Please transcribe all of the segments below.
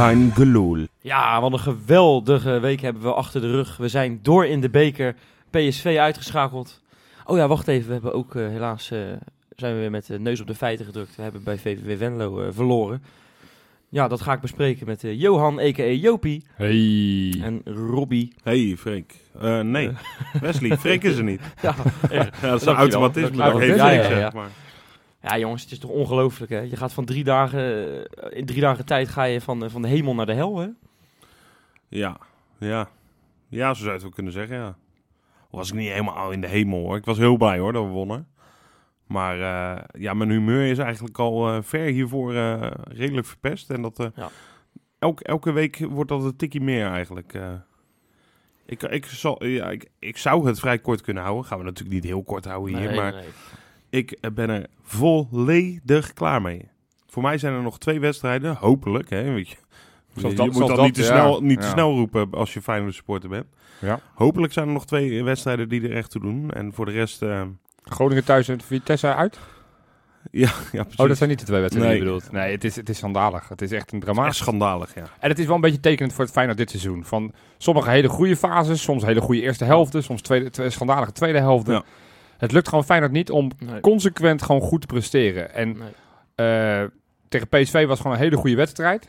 Kein. Ja, wat een geweldige week hebben we achter de rug. We zijn door in de beker. PSV uitgeschakeld. Oh ja, wacht even. We hebben ook eh, helaas eh, zijn we weer met de neus op de feiten gedrukt. We hebben bij VVV Venlo eh, verloren. Ja, dat ga ik bespreken met eh, Johan, a.k.a. Jopie. Hey. En Robbie. Hey, Freek. Eh, nee, Wesley. Freek is er niet. Ja, Ja, dat is een automatisme. Dat ja, ja. zeg maar. Ja, jongens, het is toch ongelooflijk, hè? Je gaat van drie dagen... eh, In drie dagen tijd ga je van, eh, van de hemel naar de hel, hè? Ja, ja. Ja, zo zou je het wel kunnen zeggen, ja. Was ik niet helemaal in de hemel, hoor. Ik was heel blij, hoor, dat we wonnen. Maar eh, ja, mijn humeur is eigenlijk al ver hiervoor redelijk verpest. En dat Ja. elke, elke week wordt dat een tikje meer eigenlijk. ik, ik, zal, ja, ik, ik zou het vrij kort kunnen houden. Gaan we natuurlijk niet heel kort houden hier. Nee, maar nee. Ik ben er volledig klaar mee. Voor mij zijn er nog twee wedstrijden, hopelijk. Hè, weet je. Je moet dat, dat, niet, te ja. snel, niet te snel roepen als je Feyenoord supporter bent. Ja. Hopelijk zijn er nog twee wedstrijden die er echt toe doen. En voor de rest, eh, Groningen thuis en Vitesse uit? ja, ja precies. Oh, dat zijn niet de twee wedstrijden die Nee. je bedoelt. Nee, het is, het is schandalig. Het is echt een dramatisch. schandalig, ja. En het is wel een beetje tekenend voor het Feyenoord dit seizoen. Van sommige hele goede fases, soms hele goede eerste helften, soms tweede, twee schandalige tweede helften. Ja. Het lukt gewoon Feyenoord niet om Nee. consequent gewoon goed te presteren. En Nee. eh, tegen PSV was gewoon een hele goede wedstrijd.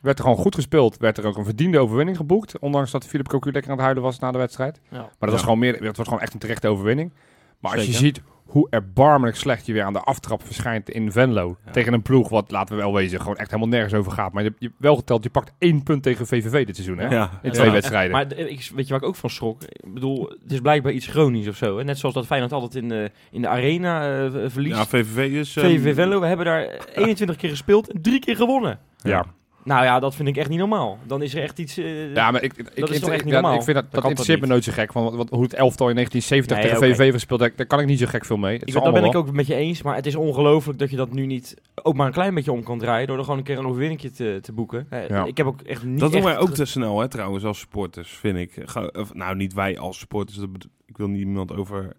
Werd er gewoon goed gespeeld. Werd er ook een verdiende overwinning geboekt. Ondanks dat Philip Cocu lekker aan het huilen was na de wedstrijd. Ja. Maar dat, was, gewoon meer, dat was gewoon echt een terechte overwinning. Maar als je ziet hoe erbarmelijk slecht je weer aan de aftrap verschijnt in Venlo. Ja. Tegen een ploeg wat, laten we wel wezen, gewoon echt helemaal nergens over gaat. Maar je hebt je, wel geteld, je pakt één punt tegen VVV dit seizoen. Hè? Ja, In twee Ja, wedstrijden. Maar ik, weet je waar ik ook van schrok? Ik bedoel, het is blijkbaar iets chronisch of zo. Hè? Net zoals dat Feyenoord altijd in de, in de arena eh, verliest. Ja, VVV is... VVV Venlo, we hebben daar 21 keer gespeeld en drie keer gewonnen. ja. Nou ja, dat vind ik echt niet normaal. Dan is er echt iets... eh, Ja, maar ik, ik, ik, is toch echt niet ja, normaal? ik vind dat, dat, Dat interesseert me nooit zo gek. Van wat, wat- hoe het elftal in 1970 Nee, tegen oké. VVV verspeeld, daar, daar kan ik niet zo gek veel mee. Het dat ben ik ook met je eens, maar het is ongelooflijk dat je dat nu niet ook maar een klein beetje om kan draaien door er gewoon een keer een overwinning te, te boeken. Eh, Ja. Ik heb ook echt niet Dat doen echt wij ook te snel, hè, trouwens, als supporters, vind ik. Ga- of, nou, niet wij als supporters. ik wil niemand over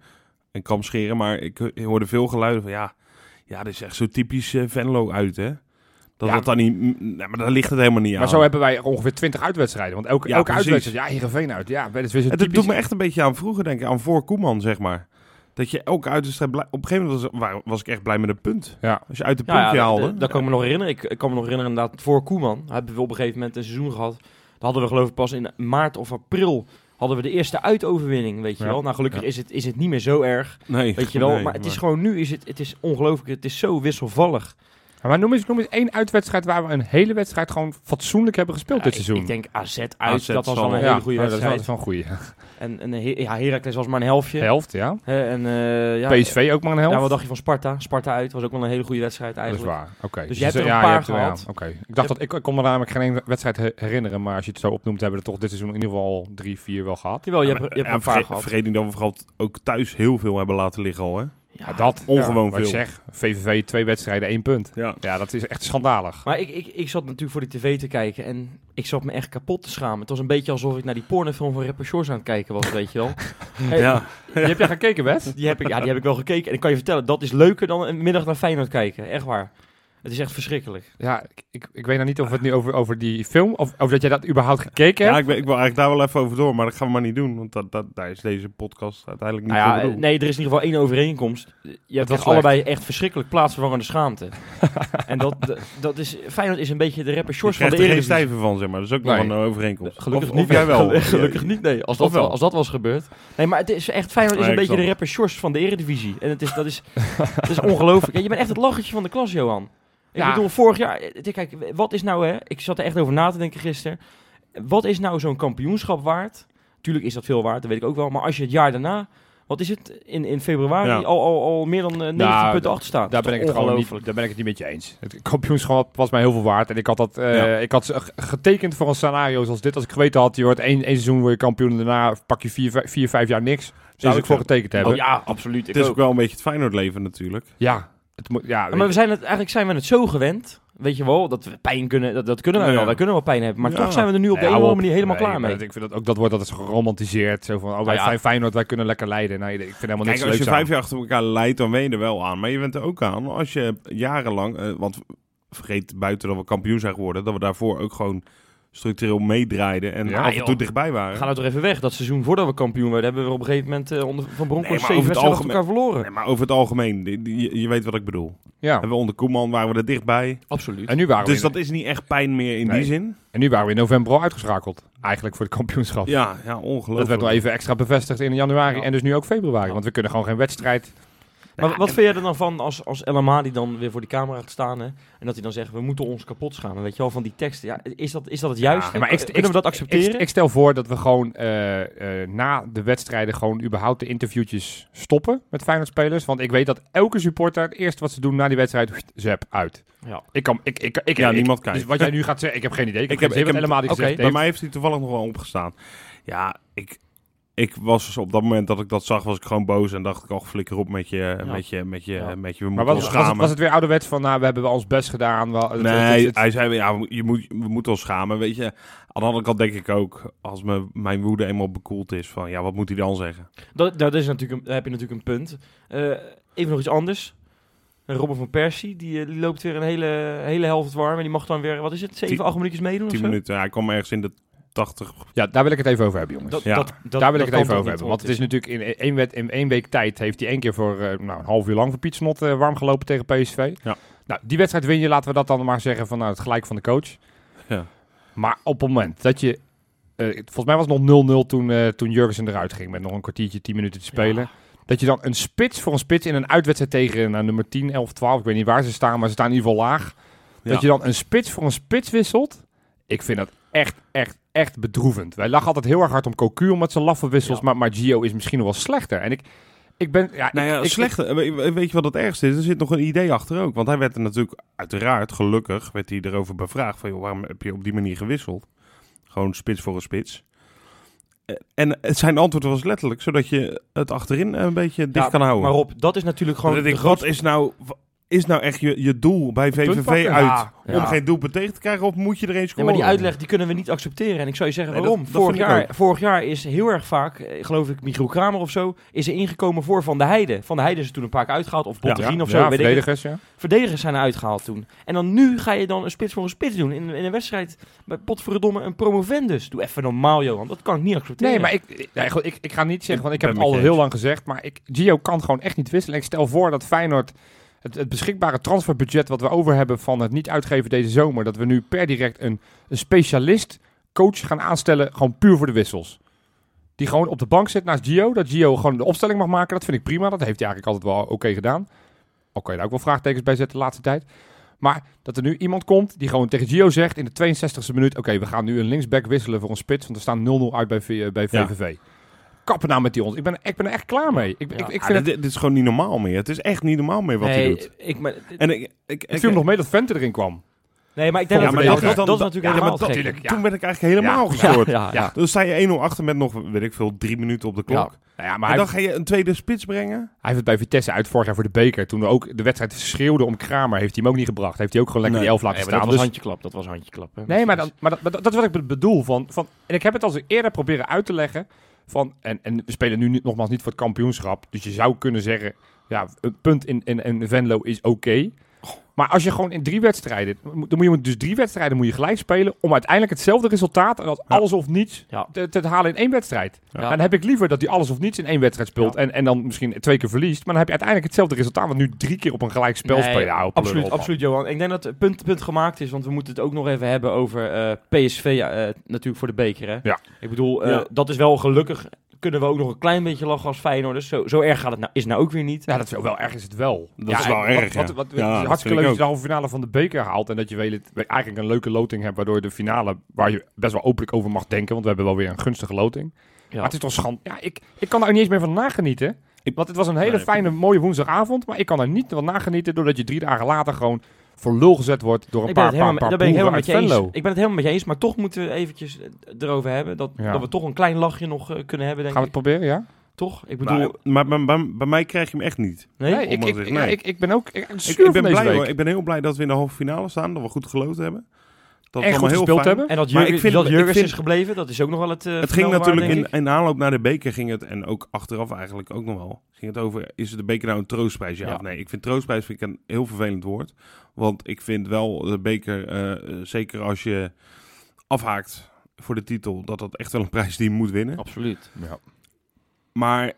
een kam scheren, maar ik, ik hoorde veel geluiden van, ja, ja, dit is echt zo typisch eh, Venlo uit, hè. Dat Ja. dat dan niet... Nee, maar daar ligt het helemaal niet aan. Maar zo hebben wij ongeveer 20 uitwedstrijden. Want elke, Ja, elke uitwedstrijd, ja, Heerenveen uit. Ja, dat is dat typisch. doet me echt een beetje aan vroeger denken, aan voor Koeman, zeg maar. Dat je elke uitwedstrijd... blij- Op een gegeven moment was, was ik echt blij met een punt. Ja. Als je uit de puntje ja, haalde. dat- dat kan ik me nog herinneren. Ik, ik kan me nog herinneren inderdaad, voor Koeman hebben we op een gegeven moment een seizoen gehad. Dat hadden we geloof ik pas in maart of april hadden we de eerste uitoverwinning, weet je Ja. wel. Nou, gelukkig Ja. is, het, is het niet meer zo erg, Nee, weet je wel. nee, maar het is gewoon nu, is het, het is ongelooflijk, het is zo wisselvallig. Ja, Maar noem eens, noem eens één uitwedstrijd waar we een hele wedstrijd gewoon fatsoenlijk hebben gespeeld dit ik- seizoen. Ik, denk AZ uit, AZ dat was al een hele goede ja, dat is wel- wedstrijd. Dat is wel een goede. En, en He- ja, Heracles was maar een helftje. Helft, ja. En, eh, ja, PSV ook maar een helft. Ja, wat dacht je van Sparta? Sparta uit was ook wel een hele goede wedstrijd dat is eigenlijk. waar. Oké. Dus je hebt er een ja, paar hebt ja, gehad. Oké. Ik dacht dat ik, ik kon me namelijk geen één wedstrijd he- herinneren, maar als je het zo opnoemt, hebben we er toch dit seizoen in ieder geval al drie, vier wel gehad. Jawel, je Ja, hebt, maar- je hebt een paar gehad. Vergeet niet dat we vooral ook thuis heel veel hebben laten liggen al, hè. Ja, dat Ongewoon ja, wat ik veel. zeg, VVV twee wedstrijden, één punt. Ja. Ja, dat is echt schandalig. Maar ik, ik, ik zat natuurlijk voor die tv te kijken en ik zat me echt kapot te schamen. Het was een beetje alsof ik naar die pornofilm van Rapper Shores aan het kijken was, weet je wel. Hey, Ja. Die heb jij gekeken, Wes? Die heb, ik, ja, die heb ik wel gekeken. En ik kan je vertellen, dat is leuker dan een middag naar Feyenoord kijken. Echt waar. Het is echt verschrikkelijk. Ja, ik, ik, ik weet nou niet of het nu over, over die film, of, of dat jij dat überhaupt gekeken Ja, hebt. ik, ben- ik wil eigenlijk daar wel even over door, maar dat gaan we maar niet doen. Want dat, dat, daar is deze podcast uiteindelijk niet Nou ja, voor bedoeld. nee, er is in ieder geval één overeenkomst. Je hebt echt allebei echt verschrikkelijk plaatsvervangende schaamte. en dat, dat, is, Feyenoord is een beetje de Rapper Je Shores van krijgt de er geen Eredivisie. van, zeg maar. Dat is ook Nee. nog een overeenkomst. Gelukkig of, niet. Of jij wel. Gelukkig niet, nee. Als dat, wel. als dat was gebeurd. Nee, maar het is echt, Feyenoord is Nee, een ik beetje de rapper Sjors van de Eredivisie. En het is, dat is, het is ongelooflijk. En je bent echt het lachertje van de klas, Johan. Ik Ja. bedoel, vorig jaar... eh, Kijk, wat is nou, hè... Ik zat er echt over na te denken gisteren. Wat is nou zo'n kampioenschap waard? Tuurlijk is dat veel waard, dat weet ik ook wel. Maar als je het jaar daarna... Wat is het? In, in februari Ja. al, al, al meer dan eh, 19 Nou, punten achter staat. Daar ben, ik het gewoon niet, daar ben ik het niet met je eens. Het kampioenschap was mij heel veel waard. En ik had, dat, eh, Ja. ik had ge- getekend voor een scenario zoals dit. Als ik geweten had, je wordt één, één seizoen word je kampioen. En daarna pak je vier, vijf- vier vijf jaar niks. Zou Is ik voor getekend hebben. Oh ja, absoluut. Ik Het is ook. ook wel een beetje het Feyenoord leven natuurlijk. Ja. Het moet, ja, maar we zijn het, eigenlijk zijn we het zo gewend. Weet je wel, dat we pijn kunnen, dat, dat kunnen wij Ja. wel. Wij kunnen wel pijn hebben. Maar Ja. toch zijn we er nu op de Nee, een of hou andere manier helemaal Nee, klaar mee. Ik vind dat ook dat wordt dat is geromantiseerd. Zo van, oh, wij ja. Fey- Feyenoord, wij kunnen lekker leiden. Nee, ik vind helemaal niks Kijk, als je vijf jaar achter elkaar leidt, dan ben je er wel aan. Maar je bent er ook aan als je jarenlang... eh, want vergeet buiten dat we kampioen zijn geworden, dat we daarvoor ook gewoon structureel meedraaiden en Ja, af en joh. toe dichtbij waren. Ga nou toch even weg. Dat seizoen voordat we kampioen werden, hebben we op een gegeven moment eh, onder, van Bronckhorst Nee, zeven het wedstrijden elkaar verloren. Nee, maar over het algemeen, je, je weet wat ik bedoel. Ja. En we onder Koeman waren we er dichtbij. Absoluut. En nu, waren we Dus in, dat is niet echt pijn meer in Nee. die zin. en nu waren we in november al uitgeschakeld. Eigenlijk voor het kampioenschap. Ja, ja ongelooflijk. Dat werd nog even extra bevestigd in januari Ja. en dus nu ook februari. Ja. Want we kunnen gewoon geen wedstrijd... Maar wat vind jij er dan van als, als El Amadi dan weer voor die camera gaat staan hè, en dat hij dan zegt, we moeten ons kapot schamen, weet je wel, van die teksten. Ja, is, dat, is dat het juiste? Ja, maar ik- Kunnen we dat accepteren? Ik, ik stel voor dat we gewoon eh, eh, na de wedstrijden gewoon überhaupt de interviewtjes stoppen met Feyenoord-spelers. Want ik weet dat elke supporter het eerste wat ze doen na die wedstrijd, zap, uit. ja. Ik kan, ik, ik, ik, Ja, ik- niemand kijkt. Dus wat jij nu gaat zeggen, ik heb geen idee. Ik, Ik heb, heb- ik wat heb- helemaal niet Bij mij heeft hij toevallig nog wel opgestaan. Ja, ik, ik was dus op dat moment dat ik dat zag, was ik gewoon boos. En dacht ik, oh, flikker op met je, met je, met je, Ja. met je, we Maar moeten was, ons was, het, was het weer ouderwets van, nou, we hebben wel ons best gedaan. Wel, het- nee, het- het- hij zei, ja, we, je moet, we moeten ons schamen, weet je. Aan de andere kant denk ik ook, als me, mijn woede eenmaal bekoeld is, van ja, wat moet hij dan zeggen? Dat, dat is natuurlijk een, daar heb je natuurlijk een punt. Eh, even nog iets anders. Robin van Persie, die, eh, die loopt weer een hele, hele helft warm. En die mag dan weer, wat is het, 7, Tien- 8 minuutjes meedoen of 10 zo? minuten, hij kwam ergens in de 80. ja, daar wil ik het even over hebben, jongens. Dat, Ja. dat, dat, daar wil ik het even over hebben. Want het is natuurlijk in één, wet, in één week tijd heeft hij één keer voor eh, nou, een half uur lang voor Piet Snot eh, warm gelopen tegen PSV. Ja. Nou, die wedstrijd win je, laten we dat dan maar zeggen van nou, het gelijk van de coach. Ja. Maar op het moment dat je, eh, volgens mij was het nog 0-0 toen, eh toen Jurgensen eruit ging met nog een kwartiertje, 10 minuten te spelen. Dat je dan een spits voor een spits in een uitwedstrijd tegen nou, nummer 10, 11, 12, ik weet niet waar ze staan, maar ze staan in ieder geval laag. Ja. Dat je dan een spits voor een spits wisselt. Ik vind dat echt, echt, echt bedroevend. Wij lachen altijd heel erg hard om Cocu met zijn laffe wissels, Ja. maar, maar Gio is misschien nog wel slechter. En ik, ik ben... Ja, Nou ja, ik, ik- slechte. we- weet je wat het ergste is? Er zit nog een idee achter ook. Want hij werd er natuurlijk, uiteraard, gelukkig, werd hij erover bevraagd. Van, joh, waarom heb je op die manier gewisseld? Gewoon spits voor een spits. Eh, En het zijn antwoord was letterlijk, zodat je het achterin een beetje dicht Ja, kan houden. Maar Rob, dat is natuurlijk gewoon... Dat ik wat is nou, is nou echt je, je doel bij VVV uit? Ja, Om ja. geen doelpunt tegen te krijgen of moet je er eens Ja, scoren? maar die uitleg die kunnen we niet accepteren. En ik zou je zeggen Nee, waarom. dat- dat vorig, jaar, vorig jaar is heel erg vaak, eh, geloof ik, Michiel Kramer of zo, is er ingekomen voor Van de Heide. Van de Heide is er toen een paar keer uitgehaald. Of Botterien ja, of zo. ja, weet ik het. verdedigers, ja. Verdedigers zijn er uitgehaald toen. En dan nu ga je dan een spits voor een spits doen. In, in een wedstrijd bij potverdomme een promovendus. Doe even normaal, Johan. Dat kan ik niet accepteren. Nee, maar ik, ik- nee, goed, ik, ik ga niet zeggen, want ik heb het al heel lang gezegd, maar ik, Gio kan gewoon echt niet wisselen. Ik stel voor dat Feyenoord het, het beschikbare transferbudget wat we over hebben van het niet uitgeven deze zomer, dat we nu per direct een, een specialist coach gaan aanstellen, gewoon puur voor de wissels. Die gewoon op de bank zit naast Gio, dat Gio gewoon de opstelling mag maken, dat vind ik prima. Dat heeft hij eigenlijk altijd wel oké gedaan. Al kan je daar ook wel vraagtekens bij zetten de laatste tijd. Maar dat er nu iemand komt die gewoon tegen Gio zegt in de 62e minuut: Oké, we gaan nu een linksback wisselen voor een spits, want er staan 0-0 uit bij, V- bij Ja. Kappen nou met die ons. Ik ben, ik ben er echt klaar mee. Ik, Ja. ik, ik Ah, vind het, dit, dit is gewoon niet normaal meer. Het is echt niet normaal meer wat hij nee, doet. Ik, maar, En ik, ik, ik, viel nog mee dat Vente erin kwam. nee, maar ik denk Ja, dat, maar dat, dat dat, is dat, dan- is natuurlijk ja, helemaal dat- natuurlijk. Toen werd ik eigenlijk helemaal Ja, gestoord. Ja, ja. Ja. Dan sta je 1-0 achter met nog, weet ik veel, drie minuten op de klok. Ja. Nou ja, maar en hij, dan ga je een tweede spits brengen? hij heeft het bij Vitesse uit vorig jaar voor de beker. Toen we ook de wedstrijd schreeuwden om Kramer, heeft hij hem ook niet gebracht. Heeft hij ook gewoon lekker Nee. die elf laten Nee, maar dat staan. was Dus, handjeklap. Dat was handjeklap. hè. nee, maar, dan, maar dat, maar dat is wat ik be- bedoel. Van, van, en ik heb het al eens eerder proberen uit te leggen. Van, en, en we spelen nu nogmaals niet voor het kampioenschap. Dus je zou kunnen zeggen, ja, een punt in, in, in Venlo is oké. Maar als je gewoon in drie wedstrijden, dan moet je dus drie wedstrijden moet je gelijk spelen om uiteindelijk hetzelfde resultaat, en dat Ja. alles of niets, Ja. te, te halen in één wedstrijd. Ja. Dan heb ik liever dat hij alles of niets in één wedstrijd speelt Ja. en, en dan misschien twee keer verliest. Maar dan heb je uiteindelijk hetzelfde resultaat, want nu drie keer op een gelijk spel Nee, spelen. Nou, absoluut, op, absoluut, Johan. Ik denk dat het punt, punt gemaakt is, want we moeten het ook nog even hebben over eh, PSV, eh, natuurlijk voor de beker. Hè? Ja. Ik bedoel, eh, Ja. dat is wel gelukkig. Kunnen we ook nog een klein beetje lachen als Feyenoorders. Zo, zo erg gaat het nou, is het nou ook weer niet. Ja, dat is wel, wel erg is het wel. Dat ja, is wel en erg, Wat, ja. wat, wat, Ja, hartstikke leuk dat je de halve finale van de beker haalt. En dat je weet, het- eigenlijk een leuke loting hebt. Waardoor je de finale, waar je best wel openlijk over mag denken. Want we hebben wel weer een gunstige loting. Ja. Maar het is toch schand. Ja, ik, ik kan daar ook niet eens meer van nagenieten. Ik- want het was een hele Nee. fijne, mooie woensdagavond. Maar ik kan er niet van nagenieten. Doordat je drie dagen later gewoon voor lul gezet wordt. Door een Ik paar, helemaal, paar, paar daar ben ik helemaal boeren met je eens. Ik ben het helemaal met je eens, maar toch moeten we eventjes eh, erover hebben. Dat, Ja. dat we toch een klein lachje nog eh, kunnen hebben, denk Gaan we ik. het proberen, ja? Toch? Ik bedoel, Maar, maar bij, bij, bij mij krijg je hem echt niet. nee? Nee, ik, ik, ik, zeggen, nee. ik, ik ben ook ik, ben blij, week. hoor. ik ben heel blij dat we in de halve finale staan. Dat we goed geloten hebben. Dat En is goed heel gespeeld fijn. hebben. En dat, Maar Jurgen, ik vind- dat ik Jurgens vind- is gebleven, dat is ook nog wel het. eh, Het ging natuurlijk in, in aanloop naar de beker ging het, en ook achteraf eigenlijk ook nog wel, ging het over, is de beker nou een troostprijs, ja, Ja. of nee? Ik vind troostprijs vind ik een heel vervelend woord. Want ik vind wel de beker, eh, eh, zeker als je afhaakt voor de titel, dat dat echt wel een prijs is die je moet winnen. Absoluut. Ja. Maar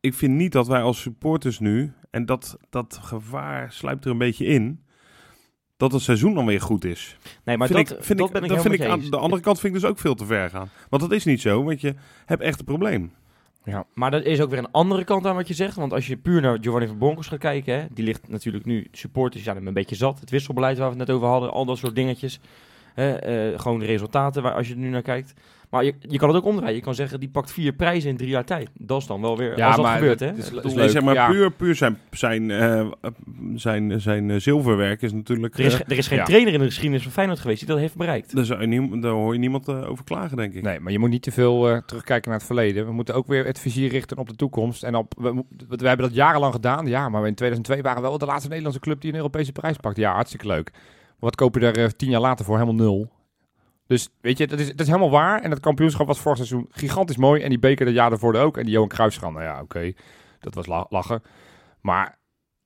ik vind niet dat wij als supporters nu, en dat, dat gevaar sluipt er een beetje in, dat het seizoen dan weer goed is. Nee, maar vind dat, ik, vind dat ik, ben ik dat vind ik aan de andere kant vind ik dus ook veel te ver gaan. Want dat is niet zo, want je hebt echt een probleem. Maar dat is ook weer een andere kant aan wat je zegt. Want als je puur naar Giovanni van Bronckhorst gaat kijken, hè, die ligt natuurlijk nu, supporters zijn hem een beetje zat. Het wisselbeleid waar we het net over hadden, al dat soort dingetjes. Hè, eh, gewoon de resultaten waar, als je er nu naar kijkt. Maar je, je kan het ook omdraaien. Je kan zeggen, die pakt vier prijzen in drie jaar tijd. Dat is dan wel weer, Ja, als dat maar gebeurt, hè. is- is Nee, leuk, zeg maar ja. puur, puur zijn, zijn, eh, zijn, zijn eh, zilverwerk is natuurlijk... er, is, eh, er is geen ja. trainer in de geschiedenis van Feyenoord geweest die dat heeft bereikt. daar, zou je niem- daar hoor je niemand over klagen, denk ik. Nee, maar je moet niet te veel terugkijken naar het verleden. We moeten ook weer het vizier richten op de toekomst. En op, we, we hebben dat jarenlang gedaan. Ja, maar in 2002 waren we wel de laatste Nederlandse club die een Europese prijs pakt. Ja, hartstikke leuk. Maar wat koop je er eh, tien jaar later voor? Helemaal nul. Dus weet je, dat is, dat is helemaal waar. En dat kampioenschap was vorig seizoen gigantisch mooi. En die beker dat jaar ervoor ook. En die Johan Cruijffschap, nou ja, oké. Dat was la- lachen. Maar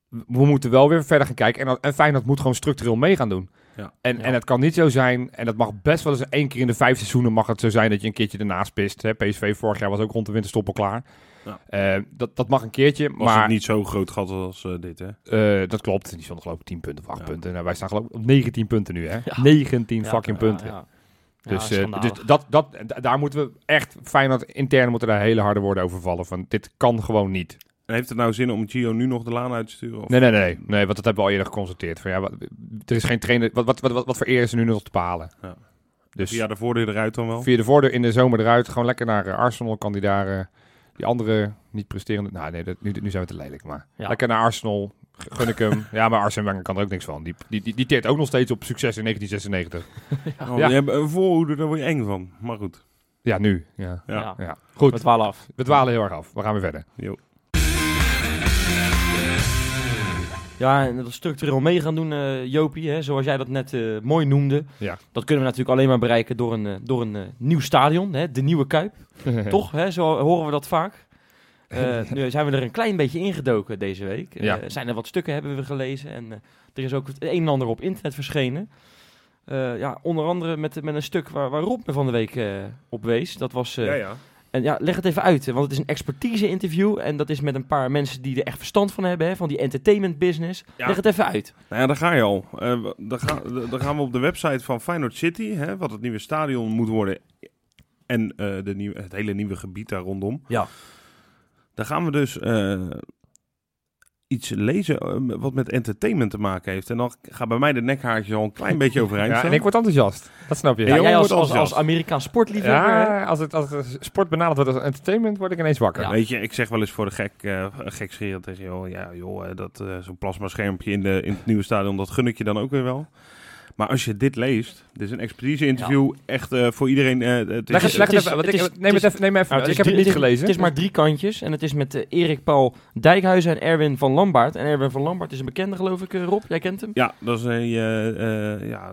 we moeten wel weer verder gaan kijken. En, dat- en Feyenoord moet gewoon structureel mee gaan doen. Ja. En, Ja. en het kan niet zo zijn, en dat mag best wel eens één keer in de vijf seizoenen mag het zo zijn dat je een keertje ernaast pist. Hè? PSV vorig jaar was ook rond de winterstop al klaar. Ja. Eh, dat, dat mag een keertje, Was maar het niet zo groot gat als eh, dit, hè? eh, dat klopt. Die stond geloof ik 10 punten of 8 Ja. punten. Nou, wij staan geloof ik op 19 punten nu, hè? Ja. 19 Ja, fucking ja, punten. Ja, Dus, eh, dus dat, dat, da- daar moeten we echt, Feyenoord intern moeten daar hele harde woorden over vallen. Van dit kan gewoon niet. En heeft het nou zin om Gio nu nog de laan uit te sturen? Of? Nee, nee, nee, nee, want dat hebben we al eerder geconstateerd. Van, ja, wat, er is geen trainer. Wat, wat, wat, wat, wat voor eer is er nu nog te behalen? Ja. Dus Via de voordeur eruit dan wel? via de voordeur in de zomer eruit. Gewoon lekker naar eh, Arsenal kan die daar eh, die andere niet presterende. Nou, nee, dat, nu, nu zijn we te lelijk. Maar Ja. lekker naar Arsenal. Gun ik hem. ja, maar Arsene Wenger kan er ook niks van. Die, die, die, die teert ook nog steeds op succes in 1996. Oh, Ja. Je hebt een voorhoede, daar word je eng van. Maar goed. Ja, nu. Ja. Ja. Ja. Ja. We Goed, dwalen af. we dwalen heel erg af. We gaan weer verder. Jo. Ja, en dat structureel mee gaan doen, eh, Jopie, hè, zoals jij dat net eh, mooi noemde. Ja. Dat kunnen we natuurlijk alleen maar bereiken door een, eh, door een nieuw stadion, hè, de Nieuwe Kuip. Toch, hè, zo horen we dat vaak. Eh, nu zijn we er een klein beetje ingedoken deze week. Eh, Ja. zijn er wat stukken hebben we gelezen en eh, er is ook het een en ander op internet verschenen. Ja, onder andere met, met een stuk waar, waar Rob me van de week op wees. Dat was Ja, ja. en ja, leg het even uit, want het is een expertise-interview en dat is met een paar mensen die er echt verstand van hebben, hè, van die entertainment business. Ja. Leg het even uit. Nou ja, daar ga je al. Eh, we- dan, gaan, we op de website van Feyenoord City, hè, wat het nieuwe stadion moet worden. En de nieuwe, het hele nieuwe gebied daar rondom. Ja. Daar gaan we dus eh, iets lezen eh, wat met entertainment te maken heeft. En dan gaat bij mij de nekhaartje al een klein beetje overeind Ja, staan. en ik word enthousiast. Dat snap je. Ja, jij als, wordt als, als. Amerikaans sportliefhebber. Ja, als het, als het sport benaderd wordt als entertainment, word ik ineens wakker. Ja. Weet je, ik zeg wel eens voor de gek, eh gek scheren tegen jou, ja joh, dat eh, zo'n plasmaschermpje in, de, in het nieuwe stadion, dat gun ik je dan ook weer wel. Maar als je dit leest, dit is een expertise-interview, echt eh, voor iedereen. eh, het is, het even, het neem, het even, neem even, Nou, ik is heb het niet gelezen. Het is maar drie kantjes en het is met eh, Erik Paul Dijkhuizen en Erwin van Lambaard. En Erwin van Lambaard is een bekende, geloof ik, eh, Rob. Jij kent hem? Ja, dat is een eh, eh, ja,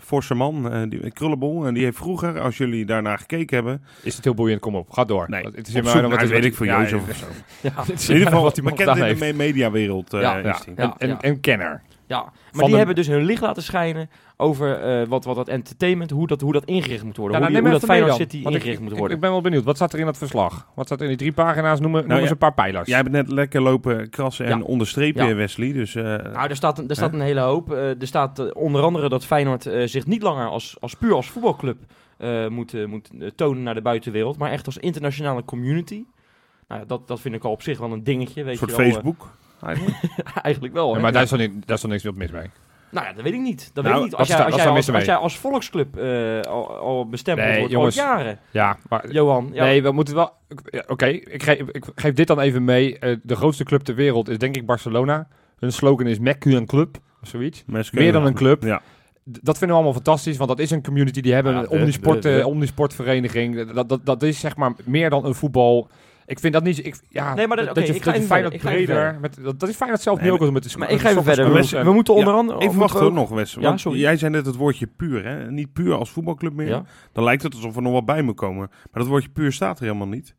forse man, eh, die, een krullenbol. En die heeft vroeger, als jullie daarnaar gekeken hebben... Is het heel boeiend? Kom op, ga door. Nee, het is in naar, wat weet ik ja, of zo. In ieder geval, bekend in de mediawereld eh, Ja, is en kenner. Ja, maar Van die de- hebben dus hun licht laten schijnen over eh, wat, wat dat entertainment, hoe dat, hoe dat ingericht moet worden. Ja, hoe nou, die- neem hoe dat Feyenoord. City ik- ingericht moet worden. Ik ben wel benieuwd. Wat staat er in dat verslag? Wat staat er in die drie pagina's? Noem, noem Nou, eens ja, een paar pijlers. Jij hebt net lekker lopen krassen en Ja. onderstrepen, Ja. Wesley. Dus eh, Nou, er staat, een- er staat een hele hoop. Eh, er staat eh, onder andere dat Feyenoord eh, zich niet langer als, als puur als voetbalclub eh, moet, eh, moet eh, tonen naar de buitenwereld, maar echt als internationale community. Nou, ja, dat, dat vind ik al op zich wel een dingetje. Weet een soort je wel, eh, Facebook. Eigenlijk. eigenlijk wel. Ja, hè. maar daar is, dan niet, daar is dan niks mis mee. Nou ja, dat weet ik niet. Dat Nou, weet ik niet. Als, jij, als, jij als, mis als mee? jij als volksclub eh, al, al bestempeld Nee, wordt, jongens. al jaren. Ja, maar... Johan, ja, Nee, we moeten wel... ja, Oké, ik, geef, ik geef dit dan even mee. Eh, de grootste club ter wereld is denk ik Barcelona. Hun slogan is Mec een club. Of zoiets. Meer dan een club. Ja. D- Dat vinden we allemaal fantastisch, want dat is een community. Die hebben Ja, een de- omnisport, de- de- eh, omnisportvereniging. Dat, dat, dat is zeg maar meer dan een voetbal. Ik vind dat niet... Ik, ja, Nee, maar dat- dat, oké, je, ik ga dat je Feyenoord verder, breder... Met, dat, dat is Feyenoord zelf Nee, nu ook al met de Maar ik ga even verder. We, we moeten onder Ja, andere... Even wachten we hoor nog, Wes. Ja, sorry. jij zei net het woordje puur, hè? Niet puur als voetbalclub meer. Ja. Dan lijkt het alsof er nog wat bij moet komen. Maar dat woordje puur staat er helemaal niet.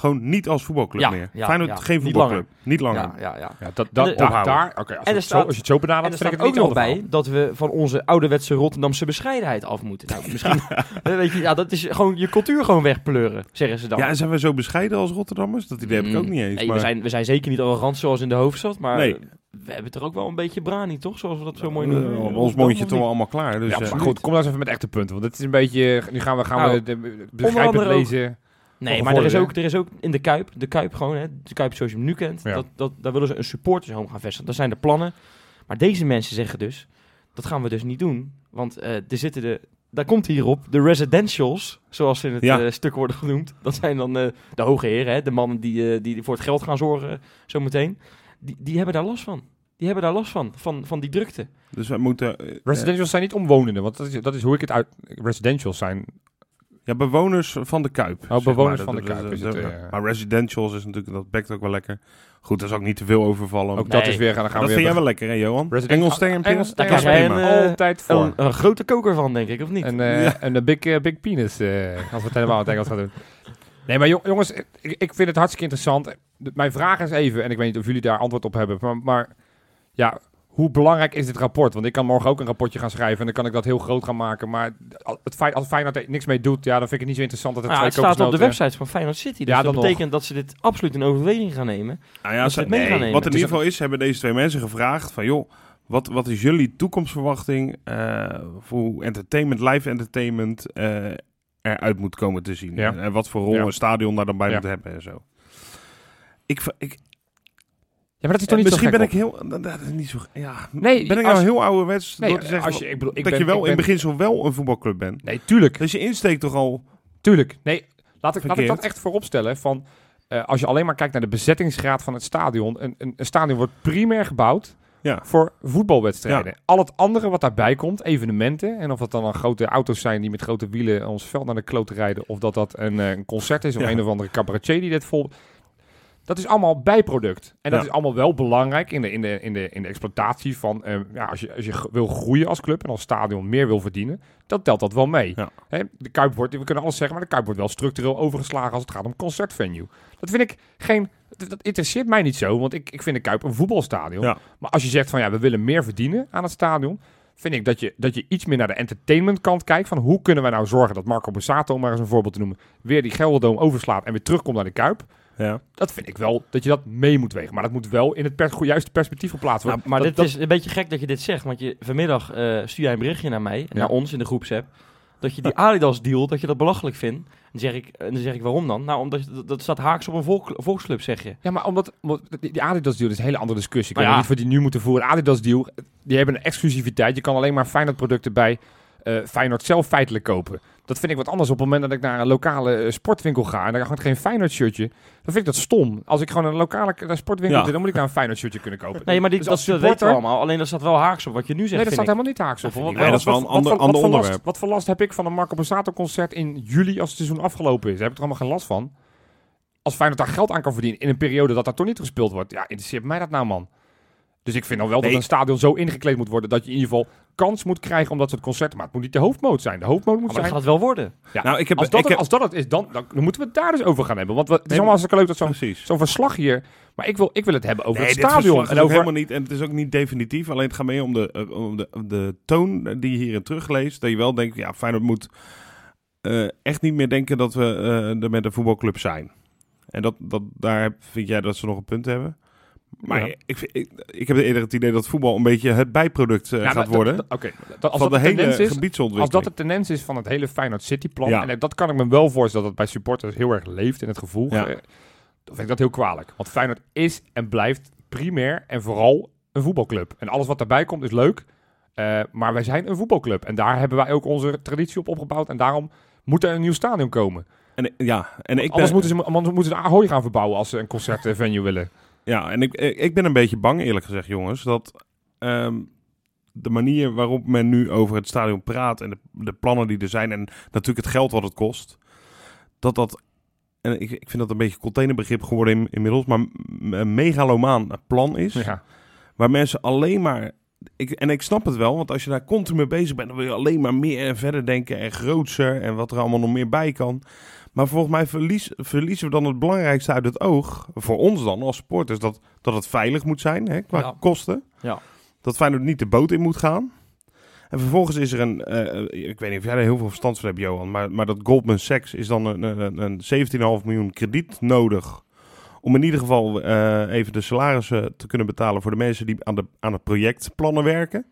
Gewoon niet als voetbalclub Ja, meer. ja, Feyenoord ja. geen Niet voetbalclub. Niet langer. Ja, ja, ja. Ja, dat, dat, En de- daar, ophouden. daar, oké, als, er je het staat- zo, als je het zo En benadert, er vind ik het ook nog bij dat we van onze ouderwetse Rotterdamse bescheidenheid af moeten. Nou, misschien, eh, weet je, ja, dat is gewoon je cultuur gewoon wegpleuren, zeggen ze dan. Ja, en zijn we zo bescheiden als Rotterdammers? Dat idee heb ik ook niet eens. Nee, maar... we, zijn, we zijn zeker niet arrogant zoals in de hoofdstad, maar Nee. we hebben er ook wel een beetje brani, toch? Zoals we dat zo mooi Eh, noemen. ons mondje toch allemaal klaar. Dus, ja, eh, maar goed, kom nou eens even met echte punten. Want het is een beetje... Nu gaan we, gaan Nou, we de, de, begrijpend lezen. Nee, maar er is, ook, er is ook in de Kuip, de Kuip gewoon, hè, de Kuip zoals je hem nu kent, Ja. dat, dat, daar willen ze een supportershome gaan vestigen. Dat zijn de plannen. Maar deze mensen zeggen dus, dat gaan we dus niet doen. Want eh, er zitten de, daar komt hierop, de residentials, zoals ze in het Ja. eh, stuk worden genoemd. Dat zijn dan eh, de hoge heren, hè, de mannen die, eh, die voor het geld gaan zorgen, zometeen. Die, die hebben daar last van. Die hebben daar last van, van, van die drukte. dus we moeten... Residentials zijn niet omwonenden, want dat is, dat is hoe ik het uit... Residentials zijn... Ja, bewoners van de Kuip. zeg bewoners maar. van de Dat- Kuip dat- is het, dat- eh. Maar residentials is natuurlijk, dat bekt ook wel lekker. Goed, daar zou ik niet te veel overvallen. Ook Nee. dat is weer... Gaan dat we vind weer jij wel lekker, hè, Johan? Engels? Engels Daar Dat is krijg jij eh, altijd voor. Een, een grote koker van, denk ik, of niet? En, eh, een big, eh, big penis, eh, als we het helemaal in het Engels gaan doen. Nee, maar jong- jongens, ik, ik vind het hartstikke interessant. De- Mijn vraag is even, en ik weet niet of jullie daar antwoord op hebben, maar, maar ja, hoe belangrijk is dit rapport? Want ik kan morgen ook een rapportje gaan schrijven en dan kan ik dat heel groot gaan maken. Maar het feit, als Feyenoord er niks mee doet, ja, dan vind ik het niet zo interessant dat het Nou, twee het staat op de website van Feyenoord City. Dus Ja, dat dan betekent dat ze dit absoluut in overweging gaan nemen. Nou ja, Dat ze mee gaan nemen. Wat in ieder geval is, hebben deze twee mensen gevraagd van... joh, wat, wat is jullie toekomstverwachting eh, voor hoe entertainment, live entertainment eh, eruit moet komen te zien? Ja. En wat voor rol Ja. een stadion daar dan bij Ja. moet hebben en zo. Ik, ik, Ja, maar dat is toch niet zo misschien ben ik heel... Dat dat is niet zo... Ja, Nee, ben ik als- nou heel ouderwets Nee, door te zeggen als je, ik bedoel, ik dat ben, je wel ben, in beginsel wel een voetbalclub bent? Nee, tuurlijk. Dus je insteekt toch al... Tuurlijk. Nee, laat ik, laat ik dat echt voorop stellen. Van, eh, als je alleen maar kijkt naar de bezettingsgraad van het stadion. Een, een, een stadion wordt primair gebouwd Ja. voor voetbalwedstrijden. Al het andere wat daarbij komt, evenementen. En of dat dan, dan grote auto's zijn die met grote wielen ons veld naar de klote rijden. Of dat dat een, eh, een concert is of een of andere cabaretier die dit vol... Dat is allemaal bijproduct. En dat Ja. is allemaal wel belangrijk in de, in de, in de, in de exploitatie van... eh, ja, als, je, als je wil groeien als club en als stadion meer wil verdienen... dan telt dat wel mee. Ja. Hè, de Kuip wordt, we kunnen alles zeggen, maar de Kuip wordt wel structureel overgeslagen als het gaat om concertvenue. Dat vind ik geen... Dat, dat interesseert mij niet zo, want ik, ik vind de Kuip een voetbalstadion. Ja. Maar als je zegt van ja, we willen meer verdienen aan het stadion... vind ik dat je, dat je iets meer naar de entertainmentkant kijkt... van hoe kunnen we nou zorgen dat Marco Borsato, om maar eens een voorbeeld te noemen... weer die Gelderdoom overslaat en weer terugkomt naar de Kuip... Ja. Dat vind ik wel dat je dat mee moet wegen. Maar dat moet wel in het pers juiste perspectief geplaatst worden. Maar Dat- dit dat- is een beetje gek dat je dit zegt. Want je, vanmiddag eh, stuur jij een berichtje naar mij, en naar ons in de groepsapp. Dat je die Adidas deal, dat je dat belachelijk vindt. En dan zeg ik, en dan zeg ik waarom dan? Nou, omdat je- dat, dat staat haaks op een volk, volksclub, zeg je. Ja, maar omdat, omdat die Adidas deal is een hele andere discussie. Ik Maar weet ja. niet wat die nu moeten voeren. Adidas deal, die hebben een exclusiviteit. Je kan alleen maar Feyenoord producten bij eh Feyenoord zelf feitelijk kopen. Dat vind ik wat anders op het moment dat ik naar een lokale eh, sportwinkel ga en daar hangt geen Feyenoord shirtje. Dan vind ik dat stom. Als ik gewoon naar een lokale eh, sportwinkel Ja. zit, dan moet ik daar een Feyenoord shirtje kunnen kopen. Nee, maar die, Dus dat, als dat weten we supporter- allemaal. Alleen dat staat wel haaks op wat je nu zegt, Nee, dat staat ik. helemaal niet haaks op. Nee, wat- dat is wel een wat- ander, wat- ander wat voor last- onderwerp. Wat voor last heb ik van een Marco Borsato concert in juli als het seizoen afgelopen is? Daar heb ik er allemaal geen last van. Als Feyenoord daar geld aan kan verdienen in een periode dat dat toch niet gespeeld wordt. Ja, interesseert mij dat nou man. Dus ik vind dan wel Nee. dat een stadion zo ingekleed moet worden dat je in ieder geval kans moet krijgen om dat soort concerten. Maar het moet niet de hoofdmoot zijn. De hoofdmoot moet Maar dat zijn. gaat het wel worden. Ja, Nou, ik heb, als, dat ik het, heb, als dat het is, dan, dan moeten we het daar dus over gaan hebben. Want we, het is Nee, allemaal hartstikke leuk dat zo'n precies. zo'n verslag hier. Maar ik wil, ik wil het hebben over Nee, het stadion. En over, helemaal niet. En het is ook niet definitief. Alleen het gaat mee om de, eh, om de, de toon die je hierin terugleest. Dat je wel denkt, ja, Feyenoord moet eh, echt niet meer denken dat we eh, er met een voetbalclub zijn. En dat, dat, daar heb- vind jij dat ze nog een punt hebben. Maar Ja. ik, ik, ik heb eerder het idee dat voetbal een beetje het bijproduct eh, Ja, gaat worden. Oké, als van dat de hele is, gebiedsontwikkeling. Als dat de tendens is van het hele Feyenoord City plan, Ja. en dat kan ik me wel voorstellen dat het bij supporters heel erg leeft in het gevoel, Ja. eh, dan vind ik dat heel kwalijk. Want Feyenoord is en blijft primair en vooral een voetbalclub. En alles wat daarbij komt is leuk, eh, maar wij zijn een voetbalclub. En daar hebben wij ook onze traditie op opgebouwd en daarom moet er een nieuw stadion komen. En, ja, en ik ben, Anders moeten ze, anders moeten ze de Ahoy gaan verbouwen als ze een concertvenue willen. Ja, en ik, ik ben een beetje bang, eerlijk gezegd, jongens, dat ehm, de manier waarop men nu over het stadion praat en de, de plannen die er zijn en natuurlijk het geld wat het kost, dat dat en ik, ik vind dat een beetje containerbegrip geworden in, inmiddels, maar een megalomaan plan is, Ja. waar mensen alleen maar... Ik, en ik snap het wel, want als je daar continu mee bezig bent, dan wil je alleen maar meer en verder denken en grootser en wat er allemaal nog meer bij kan. Maar volgens mij verlies, verliezen we dan het belangrijkste uit het oog, voor ons dan als supporters, dat, dat het veilig moet zijn hè, qua Ja. kosten. Ja. Dat Feyenoord niet de boot in moet gaan. En vervolgens is er een, eh, ik weet niet of jij er heel veel verstand van hebt, Johan, maar, maar dat Goldman Sachs is dan een, een, een 17,5 miljoen krediet nodig om in ieder geval eh, even de salarissen te kunnen betalen voor de mensen die aan, de, aan het projectplannen werken.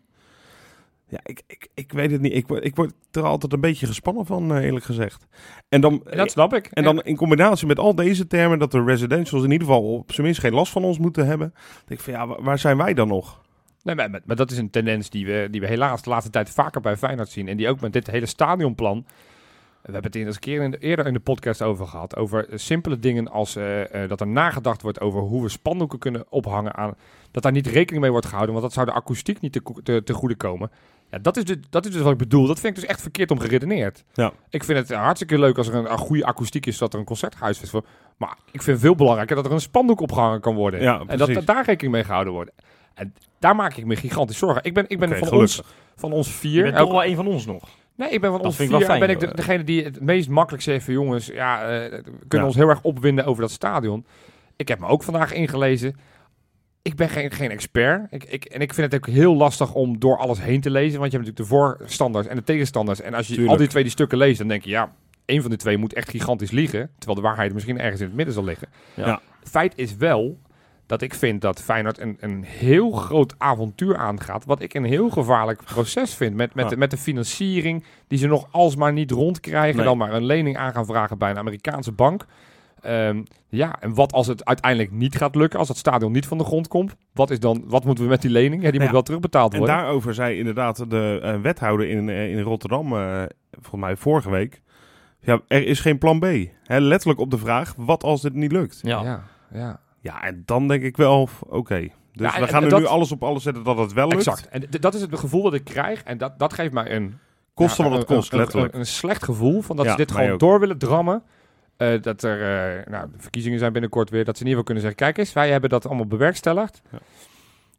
Ja, ik, ik, ik weet het niet. Ik, word- ik word er altijd een beetje gespannen van, eh, eerlijk gezegd. En dan, dat snap ik. en dan in combinatie met al deze termen, dat de residentials in ieder geval op zijn minst geen last van ons moeten hebben. denk ik van ja, wa- waar zijn wij dan nog? Nee, maar, maar, maar dat is een tendens die we, die we helaas de laatste tijd vaker bij Feyenoord zien. En die ook met dit hele stadionplan. We hebben het eens een keer in de- eerder in de podcast over gehad. Over eh, simpele dingen als eh, eh, dat er nagedacht wordt over hoe we spandoeken kunnen ophangen aan. Dat daar niet rekening mee wordt gehouden, want dat zou de akoestiek niet te, te, te goede komen. Ja, dat is, dus, dat is dus wat ik bedoel. Dat vind ik dus echt verkeerd om geredeneerd. Ja. Ik vind het hartstikke leuk als er een, een goede akoestiek is, dat er een concerthuis is. Maar ik vind het veel belangrijker dat er een spandoek opgehangen kan worden. Ja, en dat, daar rekening mee gehouden wordt. En daar maak ik me gigantisch zorgen. Ik ben, ik ben van, gelukkig. ons, van ons Je vier. bent elk- toch wel een van ons nog. nee, ik ben van Dat ons ik vier. fijn, ben ik de- hoor. degene die het meest makkelijk zegt van jongens, ja, eh, we kunnen Ja. ons heel erg opwinden over dat stadion. Ik heb me ook vandaag ingelezen. Ik ben geen, geen expert. Ik, ik, en ik vind het ook heel lastig om door alles heen te lezen. Want je hebt natuurlijk de voorstanders en de tegenstanders. En als je Tuurlijk. al die twee die stukken leest, dan denk je, ja, één van de twee moet echt gigantisch liegen. Terwijl de waarheid misschien ergens in het midden zal liggen. Ja. Ja. Feit is wel dat ik vind dat Feyenoord een, een heel groot avontuur aangaat. Wat ik een heel gevaarlijk proces vind. Met, met, Ja. de, met de financiering die ze nog alsmaar niet rondkrijgen. Nee. Dan maar een lening aan gaan vragen bij een Amerikaanse bank. Ehm, ja, en wat als het uiteindelijk niet gaat lukken? Als het stadion niet van de grond komt? Wat, is dan, wat moeten we met die lening? Ja, die moet Ja. wel terugbetaald En worden. daarover zei inderdaad de eh, wethouder in, eh, in Rotterdam, eh, volgens mij vorige week. Ja, er is geen plan B. Hè, letterlijk op de vraag, wat als dit niet lukt? Ja. ja, ja. Ja, en dan denk ik wel, oké. Dus Ja, en- we gaan en er nu alles op alles zetten dat het wel lukt. exact. En dat is het gevoel dat ik krijg. En dat, dat geeft mij een Kosten Ja, wat het kost, een, letterlijk. Een, een slecht gevoel van dat Ja, ze dit gewoon ook. door willen drammen. Eh, dat er, eh, nou, de verkiezingen zijn binnenkort weer. Dat ze in ieder geval kunnen zeggen, kijk eens, wij hebben dat allemaal bewerkstelligd. Ja.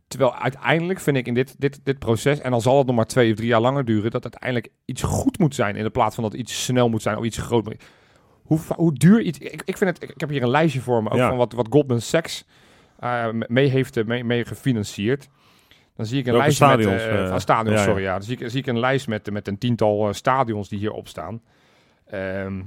Terwijl uiteindelijk vind ik in dit, dit, dit proces, en dan zal het nog maar twee of drie jaar langer duren, dat uiteindelijk iets goed moet zijn in de plaats van dat iets snel moet zijn of iets groot. moet- Hoe, hoe duur iets... Ik, ik, vind het, ik heb hier een lijstje voor me, ook Ja. van wat, wat Goldman Sachs eh, mee heeft mee, mee gefinancierd. Dan zie ik een Welke lijst met... stadions, van stadions, ja, sorry. Ja. Dan zie ik, zie ik een lijst met, met een tiental stadions die hierop staan. Ehm,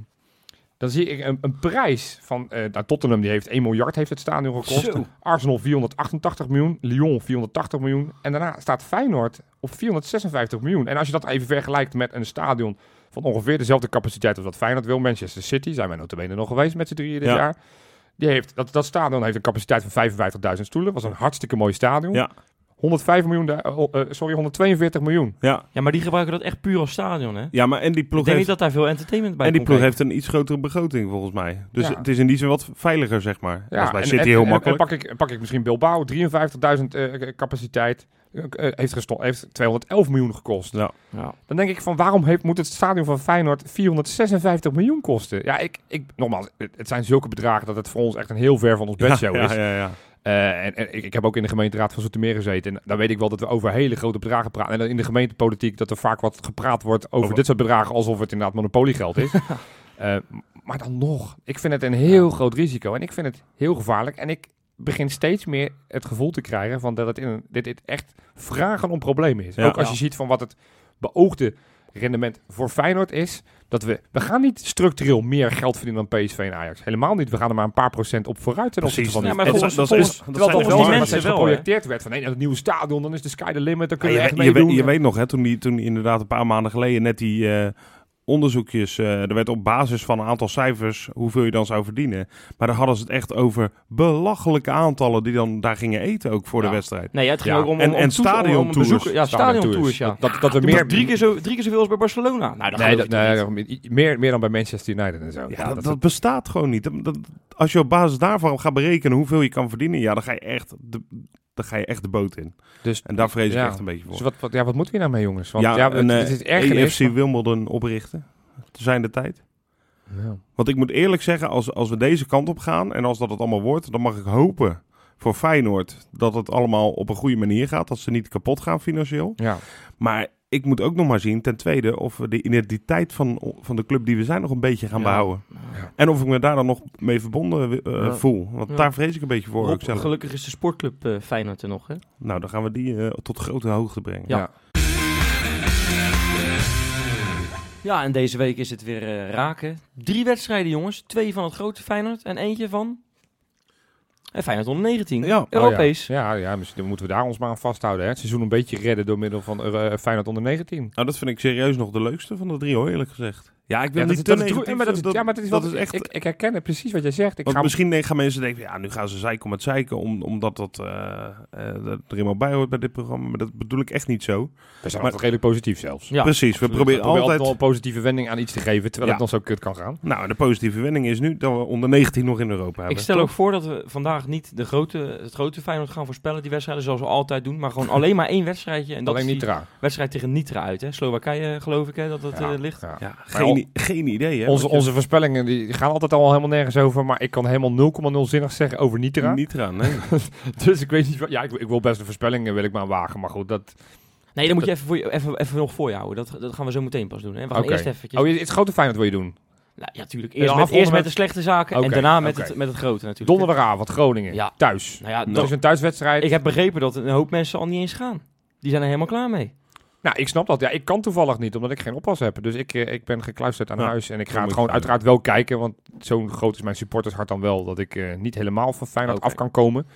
dan zie ik een, een prijs van... nou, Tottenham die heeft 1 miljard heeft het stadion gekost. Zo. Arsenal 488 miljoen. Lyon 480 miljoen. En daarna staat Feyenoord op 456 miljoen. En als je dat even vergelijkt met een stadion van ongeveer dezelfde capaciteit als wat Feyenoord wil. Manchester City, zijn wij notabene nog geweest met z'n drieën dit Ja. jaar. Die heeft, dat, dat stadion heeft een capaciteit van 55.000 stoelen. was een hartstikke mooi stadion. Ja. 105 miljoen, eh, eh, sorry, 142 miljoen. Ja. Ja, maar die gebruiken dat echt puur als stadion, hè? ja, maar en die Ik ploeg denk heeft, niet dat daar veel entertainment bij en die ploeg kijken. heeft een iets grotere begroting volgens mij. Dus Ja. het is in die zin wat veiliger, zeg maar. dat is bij en- City en- heel en- makkelijk. En pak ik, pak ik misschien Bilbao, 53.000 eh, capaciteit. eh, eh, heeft, gesto- heeft 211 miljoen gekost. Ja. Ja. Dan denk ik van waarom heeft, moet het stadion van Feyenoord 456 miljoen kosten? Ja, ik, ik, nogmaals, het, zijn zulke bedragen dat het voor ons echt een heel ver van ons bedshow ja, is. ja, ja. Eh, en, en ik, ik heb ook in de gemeenteraad van Zoetermeer gezeten. En dan weet ik wel dat we over hele grote bedragen praten. En in de gemeentepolitiek dat er vaak wat gepraat wordt over, Over- dit soort bedragen alsof het inderdaad monopoliegeld is. Eh, maar dan nog, ik vind het een heel groot risico. En ik vind het heel gevaarlijk. En ik begin steeds meer het gevoel te krijgen van dat het in dit, dit echt vragen om problemen is. Ja. ook als je ziet van wat het beoogde rendement voor Feyenoord is. Dat we, we gaan niet structureel meer geld verdienen dan PSV en Ajax. Helemaal niet. We gaan er maar een paar procent op vooruit opzichte Precies. van Ja, maar en volgens- dat- volgens- dat is- dat Terwijl dat wel hè? geprojecteerd werd van nee, dat nieuwe stadion, dan is de sky the limit, dan kun je Ja, je, echt weet- je, meedoen. weet, je weet nog, hè, toen, die, toen inderdaad een paar maanden geleden net die eh, onderzoekjes, eh, er werd op basis van een aantal cijfers hoeveel je dan zou verdienen. Maar daar hadden ze het echt over belachelijke aantallen die dan daar gingen eten ook voor Ja. de wedstrijd. Nee, het ging Ja, ook om, en- om, en om toes- om- om stadiontours. bezoeken- Ja, Stadiontours. stadiontours, ja. Dat, dat, dat we Meer, drie, keer zo, drie keer zoveel als bij Barcelona. Nou, nee, dat, nee, meer, meer dan bij Manchester United en zo. Ja, dat, dat bestaat gewoon niet. Dat, dat- als je op basis daarvan gaat berekenen hoeveel je kan verdienen, ja, dan ga je echt de, dan ga je echt de boot in. dus, En daar vrees ik echt een beetje voor. dus wat, wat, ja, wat moeten we nou mee, jongens? Want ja, ja, een het, het is ergernis. EFC Wimbledon oprichten. Te zijn de tijd. Ja. Want ik moet eerlijk zeggen, als, als we deze kant op gaan en als dat het allemaal wordt, dan mag ik hopen voor Feyenoord dat het allemaal op een goede manier gaat. Dat ze niet kapot gaan financieel. ja. Maar ik moet ook nog maar zien, ten tweede, of we de identiteit van, van de club die we zijn nog een beetje gaan Ja. behouden. Ja. En of ik me daar dan nog mee verbonden eh, Ja. voel. Want Ja. daar vrees ik een beetje voor. Rob, ook zelf. gelukkig is de sportclub eh Feyenoord er nog, hè? Nou, dan gaan we die eh, tot grote hoogte brengen. Ja. Ja. Ja, en deze week is het weer eh, raken. Drie wedstrijden, jongens. Twee van het grote Feyenoord en eentje van... En Feyenoord onder 19. Ja. Europees. Oh, ja. ja, ja, misschien moeten we daar ons maar aan vasthouden. Hè. Het seizoen een beetje redden door middel van eh, Feyenoord onder 19. Nou, dat vind ik serieus nog de leukste van de drie, hoor, eerlijk gezegd. Ja, ik wil Ja, niet te negatief, maar dat, is- dat- ja, maar dat is, dat wat- is echt... Ik, ik herken het precies wat jij zegt. Ik Want ga, misschien gaan mensen denken, ja, nu gaan ze zeiken om het zeiken, om, omdat dat dat er helemaal bij hoort bij dit programma. Maar dat bedoel ik echt niet zo. we zijn maar- altijd redelijk positief zelfs. Ja. Precies, we proberen altijd... wel een positieve wending aan iets te geven, terwijl Ja. het nog zo kut kan gaan. Nou, de positieve wending is nu dat we onder 19 nog in Europa hebben. Ik stel toch? ook voor dat we vandaag niet de grote, het grote Feyenoord gaan voorspellen, die wedstrijden, zoals we altijd doen. Maar gewoon alleen maar één wedstrijdje. En dat Alleen is niet die raar. wedstrijd tegen Nitra uit, hè? Slowakije, geloof ik, hè, dat het Ja, eh, ligt. ja. Ja, Maar geen, idee, hè? Onze, je- onze voorspellingen die gaan altijd al helemaal nergens over, maar ik kan helemaal 0,0 zinnig zeggen over Nitra. Niet eraan, nee. Dus ik weet niet wat. Ja, ik, ik wil best de voorspellingen wil ik maar wagen, maar goed, dat. Nee, dan moet je even, voor je, even, even nog voor je houden. Dat, dat gaan we zo meteen pas doen. Hè? We gaan eerst eventjes... Oh, je- het grote Feyenoord wil je doen. Nou, ja, natuurlijk. En Eerst met, eerst met met- de slechte zaken en daarna met, het, met het grote natuurlijk. Donderdagavond Groningen, Ja. thuis. Nou ja, Dat dat- is een thuiswedstrijd. ik heb begrepen dat een hoop mensen al niet eens gaan. Die zijn er helemaal klaar mee. Nou, ik snap dat. Ja, ik kan toevallig niet, omdat ik geen oppas heb. Dus ik, eh, ik ben gekluisterd aan Ja, huis. En ik ga het gewoon uiteraard wel kijken. Want zo groot is mijn supportershart dan wel... dat ik eh, niet helemaal van Feyenoord af kan komen.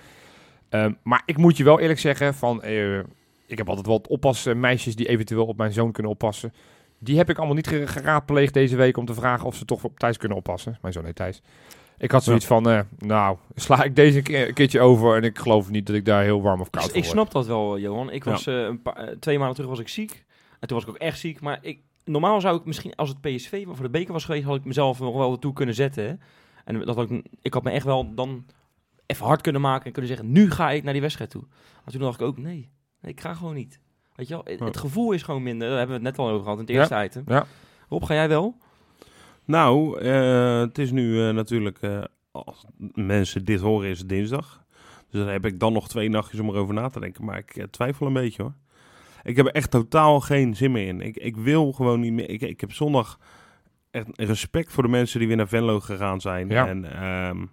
Ehm, maar ik moet je wel eerlijk zeggen... van eh, ik heb altijd wel oppasmeisjes die eventueel op mijn zoon kunnen oppassen. Die heb ik allemaal niet ge- geraadpleegd deze week... om te vragen of ze toch op Thijs kunnen oppassen. Mijn zoon heet Thijs. Ik had zoiets van, eh, nou, sla ik deze keer, een keertje over... en ik geloof niet dat ik daar heel warm of koud Ik, voor ik snap dat wel, Johan. Ik was eh, een paar, eh, twee maanden terug was ik ziek. En toen was ik ook echt ziek. Maar ik, normaal zou ik misschien, als het PSV voor de beker was geweest, had ik mezelf nog wel toe kunnen zetten. hè. En dat had ik, ik had me echt wel dan even hard kunnen maken en kunnen zeggen, nu ga ik naar die wedstrijd toe. Maar toen dacht ik ook, nee, nee ik ga gewoon niet. Weet je wel, het, Ja. het gevoel is gewoon minder. Daar hebben we het net al over gehad in het Ja. eerste item. Ja. Rob, ga jij wel? Nou, eh, het is nu eh, natuurlijk, eh, als mensen dit horen, is het dinsdag. Dus dan heb ik dan nog twee nachtjes om erover na te denken. Maar ik twijfel een beetje hoor. Ik heb er echt totaal geen zin meer in. Ik, ik wil gewoon niet meer. Ik, ik heb zondag echt respect voor de mensen die weer naar Venlo gegaan zijn. Ja. En ehm,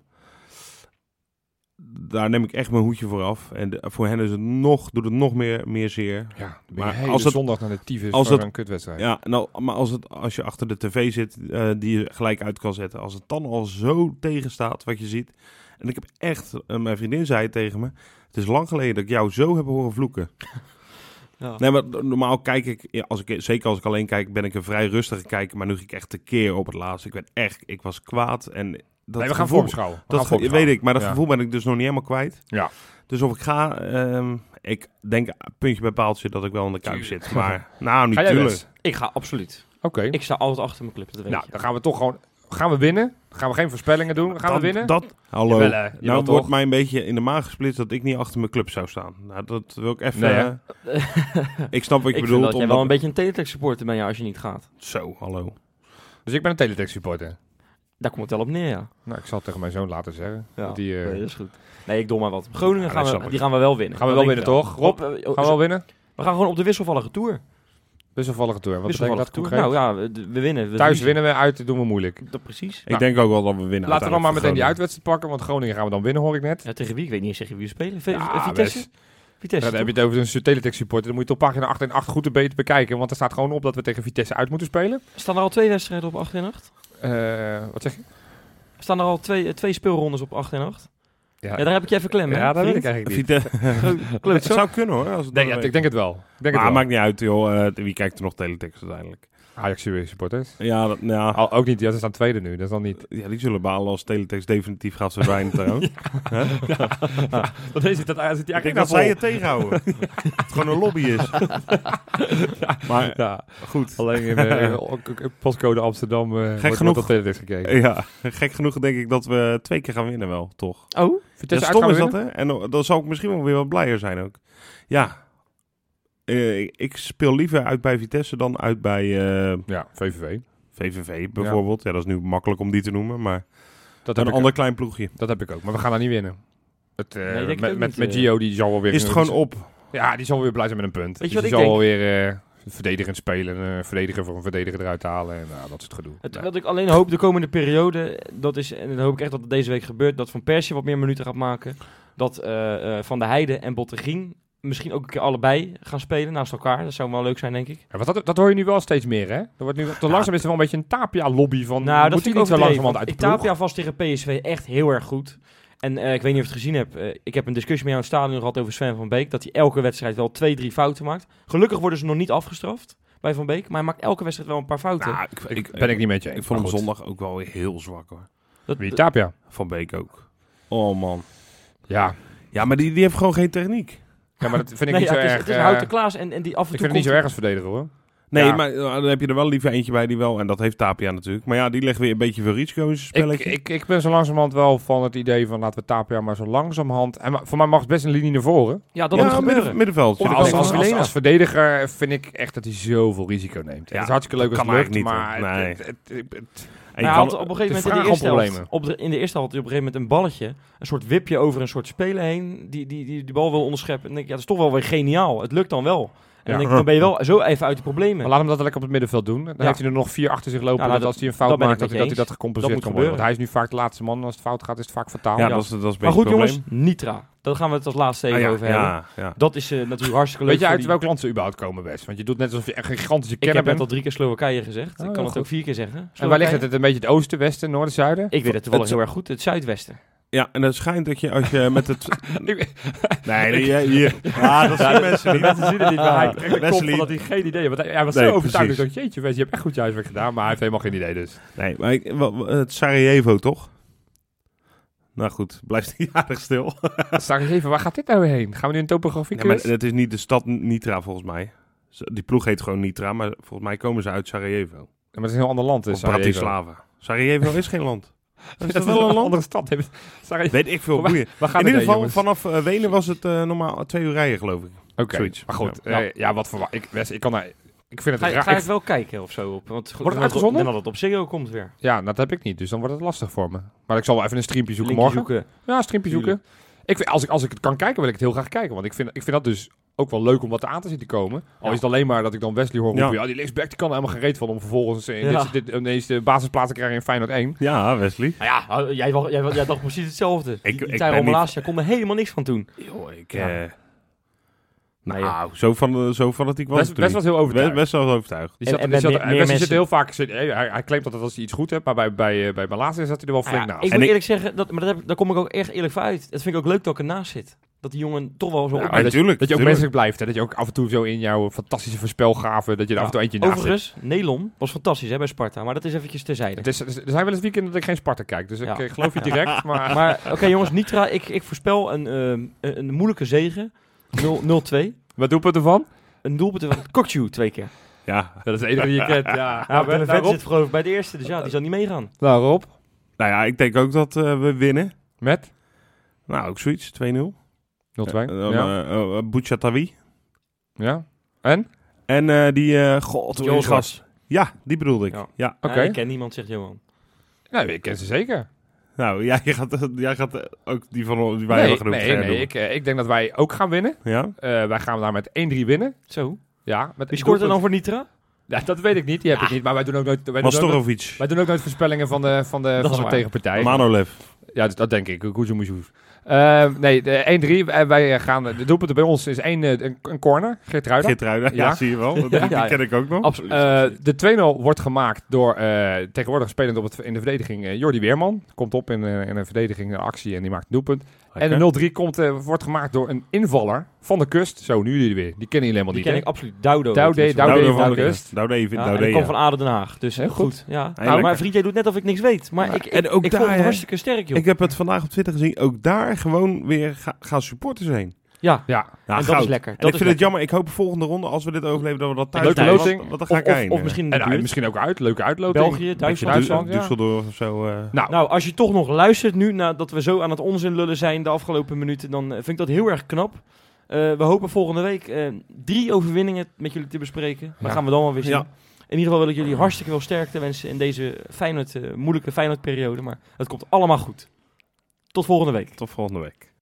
daar neem ik echt mijn hoedje voor af. En de- voor hen is het nog, doet het nog meer, meer zeer. Ja, maar Maar hele als het- zondag naar de tyfus als voor het- een kutwedstrijd. Ja, nou, maar als, het, als je achter de tv zit, eh, die je gelijk uit kan zetten. Als het dan al zo tegenstaat wat je ziet. En ik heb echt, eh, mijn vriendin zei tegen me. Het is lang geleden dat ik jou zo heb horen vloeken. Ja. Nee, maar normaal kijk ik, ja, als ik, zeker als ik alleen kijk, ben ik een vrij rustige kijker. Maar nu ging ik echt tekeer op het laatst. Ik ben echt, ik was kwaad. En dat nee, we gaan voorbeschouwen. We Dat gaan weet ik, maar dat Ja. gevoel ben ik dus nog niet helemaal kwijt. Ja. Dus of ik ga, ehm, ik denk puntje bij paaltje dat ik wel in de kuip zit. Maar nou, niet Ga jij tuurlijk. best? Ik ga absoluut. Oké. Ik sta altijd achter mijn club, dat weet Nou, je. dan gaan we toch gewoon... Gaan we winnen? Gaan we geen voorspellingen doen? Gaan dat, we winnen? Dat, hallo. Jawel, nou toch? wordt mij een beetje in de maag gesplitst dat ik niet achter mijn club zou staan. Nou, dat wil ik even... Nee, eh, ik snap wat je ik vind bedoelt. dat jij omdat- wel een beetje een teletext supporter ben je als je niet gaat. Zo, hallo. Dus ik ben een teletext supporter. Daar komt het wel op neer, ja. Nou, ik zal het tegen mijn zoon laten zeggen. Ja, Dat die, eh, nee, dat is goed. Nee, ik doe maar wat. Groningen Ja, gaan we, die gaan we wel winnen. Gaan we wel winnen, toch? Rob, eh, gaan we wel winnen? we gaan gewoon op de wisselvallige tour. Wisselvallige tour. Wat betekent Wisselvallige dat tour. concreet? Nou ja, we, we winnen. We Thuis winnen we, uit doen we moeilijk. Dat precies. Ik Nou, denk ook wel dat we winnen. Laten we dan maar meteen die uitwedstrijd pakken, want Groningen gaan we dan winnen, hoor ik net. Ja, tegen wie? Ik weet niet eens tegen wie we spelen. V- Ja, Vitesse? best. Vitesse, Ja, dan heb je het over een teletext supporter. Dan moet je het op pagina 8 en 8 goed beter bekijken. Want er staat gewoon op dat we tegen Vitesse uit moeten spelen. Staan er al twee wedstrijden op 8 en 8? Eh, wat zeg je? Staan er al twee, eh, twee speelrondes op 8 en 8? Ja, Ja, daar heb ik je even klem, hè? ja dat weet ik eigenlijk niet. Het zou kunnen hoor. Als het Nee, ja, ik denk het wel. Ik denk maar het wel. maakt niet uit joh. Eh, wie kijkt er nog teletext uiteindelijk? Ajax supporters. Ja, dat, nou, Al, ook niet, ja, ze staan tweede nu. Dat is dan niet. ja, die zullen balen als teletext definitief gaat verdwijnen trouwens. Dan is dat, zit Ik denk dat zij het tegenhouden. dat het gewoon een lobby is. Maar Ja, goed. alleen in eh, postcode Amsterdam wordt, genoeg. wordt op teletext gekeken. Ja, gek genoeg denk ik dat we twee keer gaan winnen wel, toch? Oh, Vitesse ja, stom is dat, hè? En dan- zal ik misschien wel weer wat blijer zijn ook. Ja, Eh, ik speel liever uit bij Vitesse dan uit bij eh? Ja, VVV. VVV bijvoorbeeld. Ja. dat is nu makkelijk om die te noemen, maar Dat een ander klein ploegje. dat heb ik ook. Maar we gaan daar niet winnen. Het, eh, Nee, met met, niet, met. Gio, die zal wel weer... Is het gewoon op? Ja, die zal wel weer blij zijn met een punt. Weet je Dus wat die ik zal denk? wel weer eh, verdedigend spelen. Een verdediger voor een verdediger eruit halen. En nou, dat is het gedoe. Het, Nee. Wat ik alleen hoop de komende periode, dat is, en dan hoop ik echt dat het deze week gebeurt, dat Van Persie wat meer minuten gaat maken. Dat eh, eh, Van der Heijden en Bottegien misschien ook een keer allebei gaan spelen naast elkaar. Dat zou wel leuk zijn, denk ik. Ja, want dat, dat hoor je nu wel steeds meer, hè? Er wordt nu, te langzaam is er wel een beetje een Tapia-lobby van... Nou, dat moet vind ik niet zo overdreven. langzamerhand want uit? Tapia vast tegen PSV echt heel erg goed. En eh, ik weet niet of je het gezien hebt. eh, ik heb een discussie met jou in het stadion gehad over Sven van Beek. Dat hij elke wedstrijd wel twee, drie fouten maakt. Gelukkig worden ze nog niet afgestraft bij Van Beek. Maar hij maakt elke wedstrijd wel een paar fouten. Nou, ik, ik, ben ik niet met je eens. Ik vond hem zondag ook wel weer heel zwak hoor. dat, Wie, Tapia? Van Beek ook. Oh man. Ja. Ja, maar die, die heeft gewoon geen techniek. Ja, maar dat vind ik nee, niet ja, zo het is, erg... het is eh, Houten Klaas en, en die af en ik toe vind het niet zo erg als verdediger, hoor. Nee, Ja. maar eh, dan heb je er wel liever eentje bij die wel... En dat heeft Tapia natuurlijk. Maar ja, die legt weer een beetje veel risico in zijn Ik, spelletje. ik, ik ben zo langzamerhand wel van het idee van laten we Tapia maar zo langzamerhand... En voor mij mag het best een linie naar voren. Ja, dat ja, moet gebeuren. midden, middenveld. Ik als, als, als, Vilena. als verdediger vind ik echt dat hij zoveel risico neemt. Ja, het is hartstikke leuk als kan het lukt, niet, maar hoor. het- het- het- het- En je Maar hij had op een gegeven moment in de, eerste helft, op de, in de eerste helft had hij op een gegeven moment een balletje. Een soort wipje over een soort speler heen. Die die, die, die bal wil onderscheppen. En denk ik, ja, dat is toch wel weer geniaal. Het lukt dan wel. En dan, denk ik, dan ben je wel zo even uit de problemen. maar laat hem dat lekker op het middenveld doen. Dan Ja. heeft hij er nog vier achter zich lopen. Ja, nou, dat als hij een fout maakt, ik dat hij dat, hij dat gecompenseerd Dat kan moet worden. Want hij is nu vaak de laatste man. Als het fout gaat, is het vaak fataal. ja, Ja. dat is, dat is een maar goed jongens, probleem. Nitra. Daar gaan we het als laatste even Ah, ja, over hebben. ja, ja. Dat is eh, natuurlijk hartstikke leuk Weet je uit die- welk land ze überhaupt komen, best? Want je doet net alsof je echt een gigantische Ik kenner heb net bent. al drie keer Slowakije gezegd. Oh, ik kan het ook vier keer zeggen. En waar ligt het? Het een beetje het oosten, westen, noorden, zuiden? Ik weet het toevallig Het- heel erg goed. Het zuidwesten. Ja, en het schijnt dat je als je met het... nee, nee, hier. Dat zien mensen De niet. mensen zien het niet, maar hij de kop dat hij geen idee heeft. Want hij, hij was Nee, zo overtuigd. Dacht, jeetje, je hebt echt goed je huiswerk gedaan. Maar hij heeft helemaal geen idee dus. Nee, maar ik, het Sarajevo toch? Nou goed, blijft hij aardig stil. Sarajevo, waar gaat dit nou heen? Gaan we nu een topografie Nee, maar het is niet de stad Nitra volgens mij. Die ploeg heet gewoon Nitra, maar volgens mij komen ze uit Sarajevo. Ja, maar het is een heel ander land. Dus Sarajevo. Bratislava. Sarajevo is geen land. Dat Is dat wel een land? andere stad. Weet ik veel. Waar gaan In ieder geval, vanaf eh, Wenen was het eh, normaal twee uur rijden, geloof ik. Oké, maar goed. Ja. Ja, ja wat verwacht ik? Wes, ik kan daar... Ik vind Ga, het ga je ik- het wel kijken of zo? Op, want het uitgezonden? Dan dat het op Ziggo komt weer. Ja, dat heb ik niet. Dus dan wordt het lastig voor me. Maar ik zal wel even een streampje zoeken Linkje morgen. zoeken. Ja, een streampje zoeken. Ik vind, als, ik, als ik het kan kijken, wil ik het heel graag kijken. Want ik vind, ik vind dat dus ook wel leuk om wat aan te zien te komen. Al Ja. is het alleen maar dat ik dan Wesley hoor roepen... Ja. Ja, die linksback die kan er helemaal geen reet van... om vervolgens in Ja. dit, dit, ineens de basisplaats te krijgen in Feyenoord 1. Ja, Wesley. Nou ja, oh, jij, jij, wa- jij dacht precies hetzelfde. Ik- Ik, ik Tyrone ben niet- kon er helemaal niks van doen. Joh, ik... Ja. eh, Nee, nou, zo, van, zo fanatiek was Best, het best was heel overtuigd. Best, best wel overtuigd. Die zat, en die zat, mensen- zit heel vaak... zit- hij, hij claimt dat als hij iets goed hebt... maar bij, bij, eh, bij Malasia zat hij er wel flink Ja, naast. ik En moet ik- eerlijk zeggen, dat, maar dat heb, daar kom ik ook echt eerlijk voor uit. Dat vind ik ook leuk dat ik ernaast zit. Dat die jongen toch wel zo Ja, maar dat, tuurlijk, dat je ook tuurlijk. menselijk blijft. Hè? Dat je ook af en toe zo in jouw fantastische voorspelgaven... dat je er af en toe eentje naast zit. Overigens, Nelon was fantastisch hè, bij Sparta. Maar dat is eventjes terzijde. Het is, er zijn wel eens weekenden dat ik geen Sparta kijk. Dus ik Ja. geloof je direct. Maar, Maar oké jongens, Nitra, ik, ik voorspel een, ehm, een, een moeilijke zege. 0 0-2. wat doelpunt ervan? Een doelpunt van Kokju twee keer. Ja, Dat is de enige die je kent. Ja, Ja, nou, de nou, vet Rob. zit geloof ik bij de eerste, dus ja, die zal niet meegaan. Nou, Rob. nou ja, ik denk ook dat eh, we winnen. Met? 0-2. Nou, ook zoiets, 2-0. Eh, dan, ja. eh, eh, Bouchatawi. ja. En? En eh, die, eh god, gast? Ja, die bedoelde ik. Ja. Ja. Oké. Ik ken niemand, zegt Johan. Nou, ik ken ze zeker. Nou, jij gaat, jij gaat eh, ook die van ons- die wij nee, hebben genoemd. nee, nee. doen. Ik, eh, ik denk dat wij ook gaan winnen. Ja? Eh, wij gaan daar met 1-3 winnen. Zo. Ja, met Wie scoort er dan voor Nitra? Ja, dat weet ik niet. Die heb ik niet. Maar wij doen ook nooit, wij doen ook wij doen ook nooit voorspellingen van de, van de, Dat van de tegenpartij. Manolev. Ja, dat denk ik. Koezoemoezoef. Uh, nee, de 1-3. Eh, wij gaan, de doelpunten bij ons is één, eh, een, een corner. Geert Geertruida. Ja. Ja. zie je wel. Die, Ja, die ken ik ook nog. Absoluut. Eh, de 2-0 wordt gemaakt door eh, tegenwoordig spelend op het, in de verdediging eh, Jordi Weerman. Komt op in, eh, in een verdediging, actie en die maakt een doelpunt. En de 0-3 komt, eh, wordt gemaakt door een invaller van de kust. Zo, nu jullie weer. Die kennen jullie helemaal die niet, ken hè? ik absoluut. Daude. Doude van de Kust. Doude even. Ja, en Doude, die komt ja. van Aden Den Haag. Dus Heel goed. goed. Ja. Nou, maar vriend, jij doet net of ik niks weet. Maar ik, ik, En ook ik daar, vond het hartstikke sterk, joh. Ik heb het vandaag op Twitter gezien. Ook daar gewoon weer ga- gaan supporters heen. Ja, Ja, Ja, en dat is lekker. En Dat ik is vind het jammer. Ik hoop volgende ronde, als we dit overleven, dat we dat thuis Leuke loting. Dan ga Of, ik of, misschien de en, misschien ook uit. Leuke uitloting. België, Duitsland. Duitsland, ja. Düsseldorf of zo. eh. Nou, Nou, als je toch nog luistert nu, nadat we zo aan het onzin lullen zijn de afgelopen minuten, dan eh, vind ik dat heel erg knap. Eh, we hopen volgende week eh, drie overwinningen met jullie te bespreken. Dat Ja. gaan we dan wel weer zien. Ja. In ieder geval wil ik jullie hartstikke veel sterkte wensen in deze Feyenoord, eh, moeilijke Feyenoord-periode. Maar het komt allemaal goed. Tot volgende week. Tot volgende week.